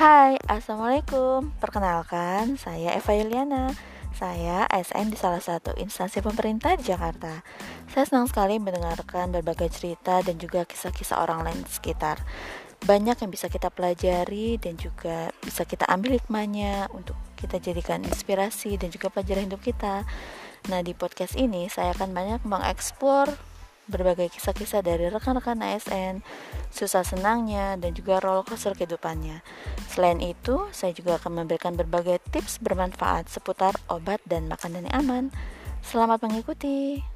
Hai, Assalamualaikum. Perkenalkan, saya Eva Yuliana. Saya ASN di salah satu instansi pemerintah di Jakarta. Saya senang sekali mendengarkan berbagai cerita dan juga kisah-kisah orang lain di sekitar. Banyak yang bisa kita pelajari dan juga bisa kita ambil hikmahnya Untuk kita jadikan inspirasi dan juga pelajaran hidup kita. Nah di podcast ini saya akan banyak mengeksplor berbagai kisah-kisah dari rekan-rekan ASN, susah senangnya, dan juga roller coaster kehidupannya. Selain itu, saya juga akan memberikan berbagai tips bermanfaat seputar obat dan makanan yang aman. Selamat mengikuti!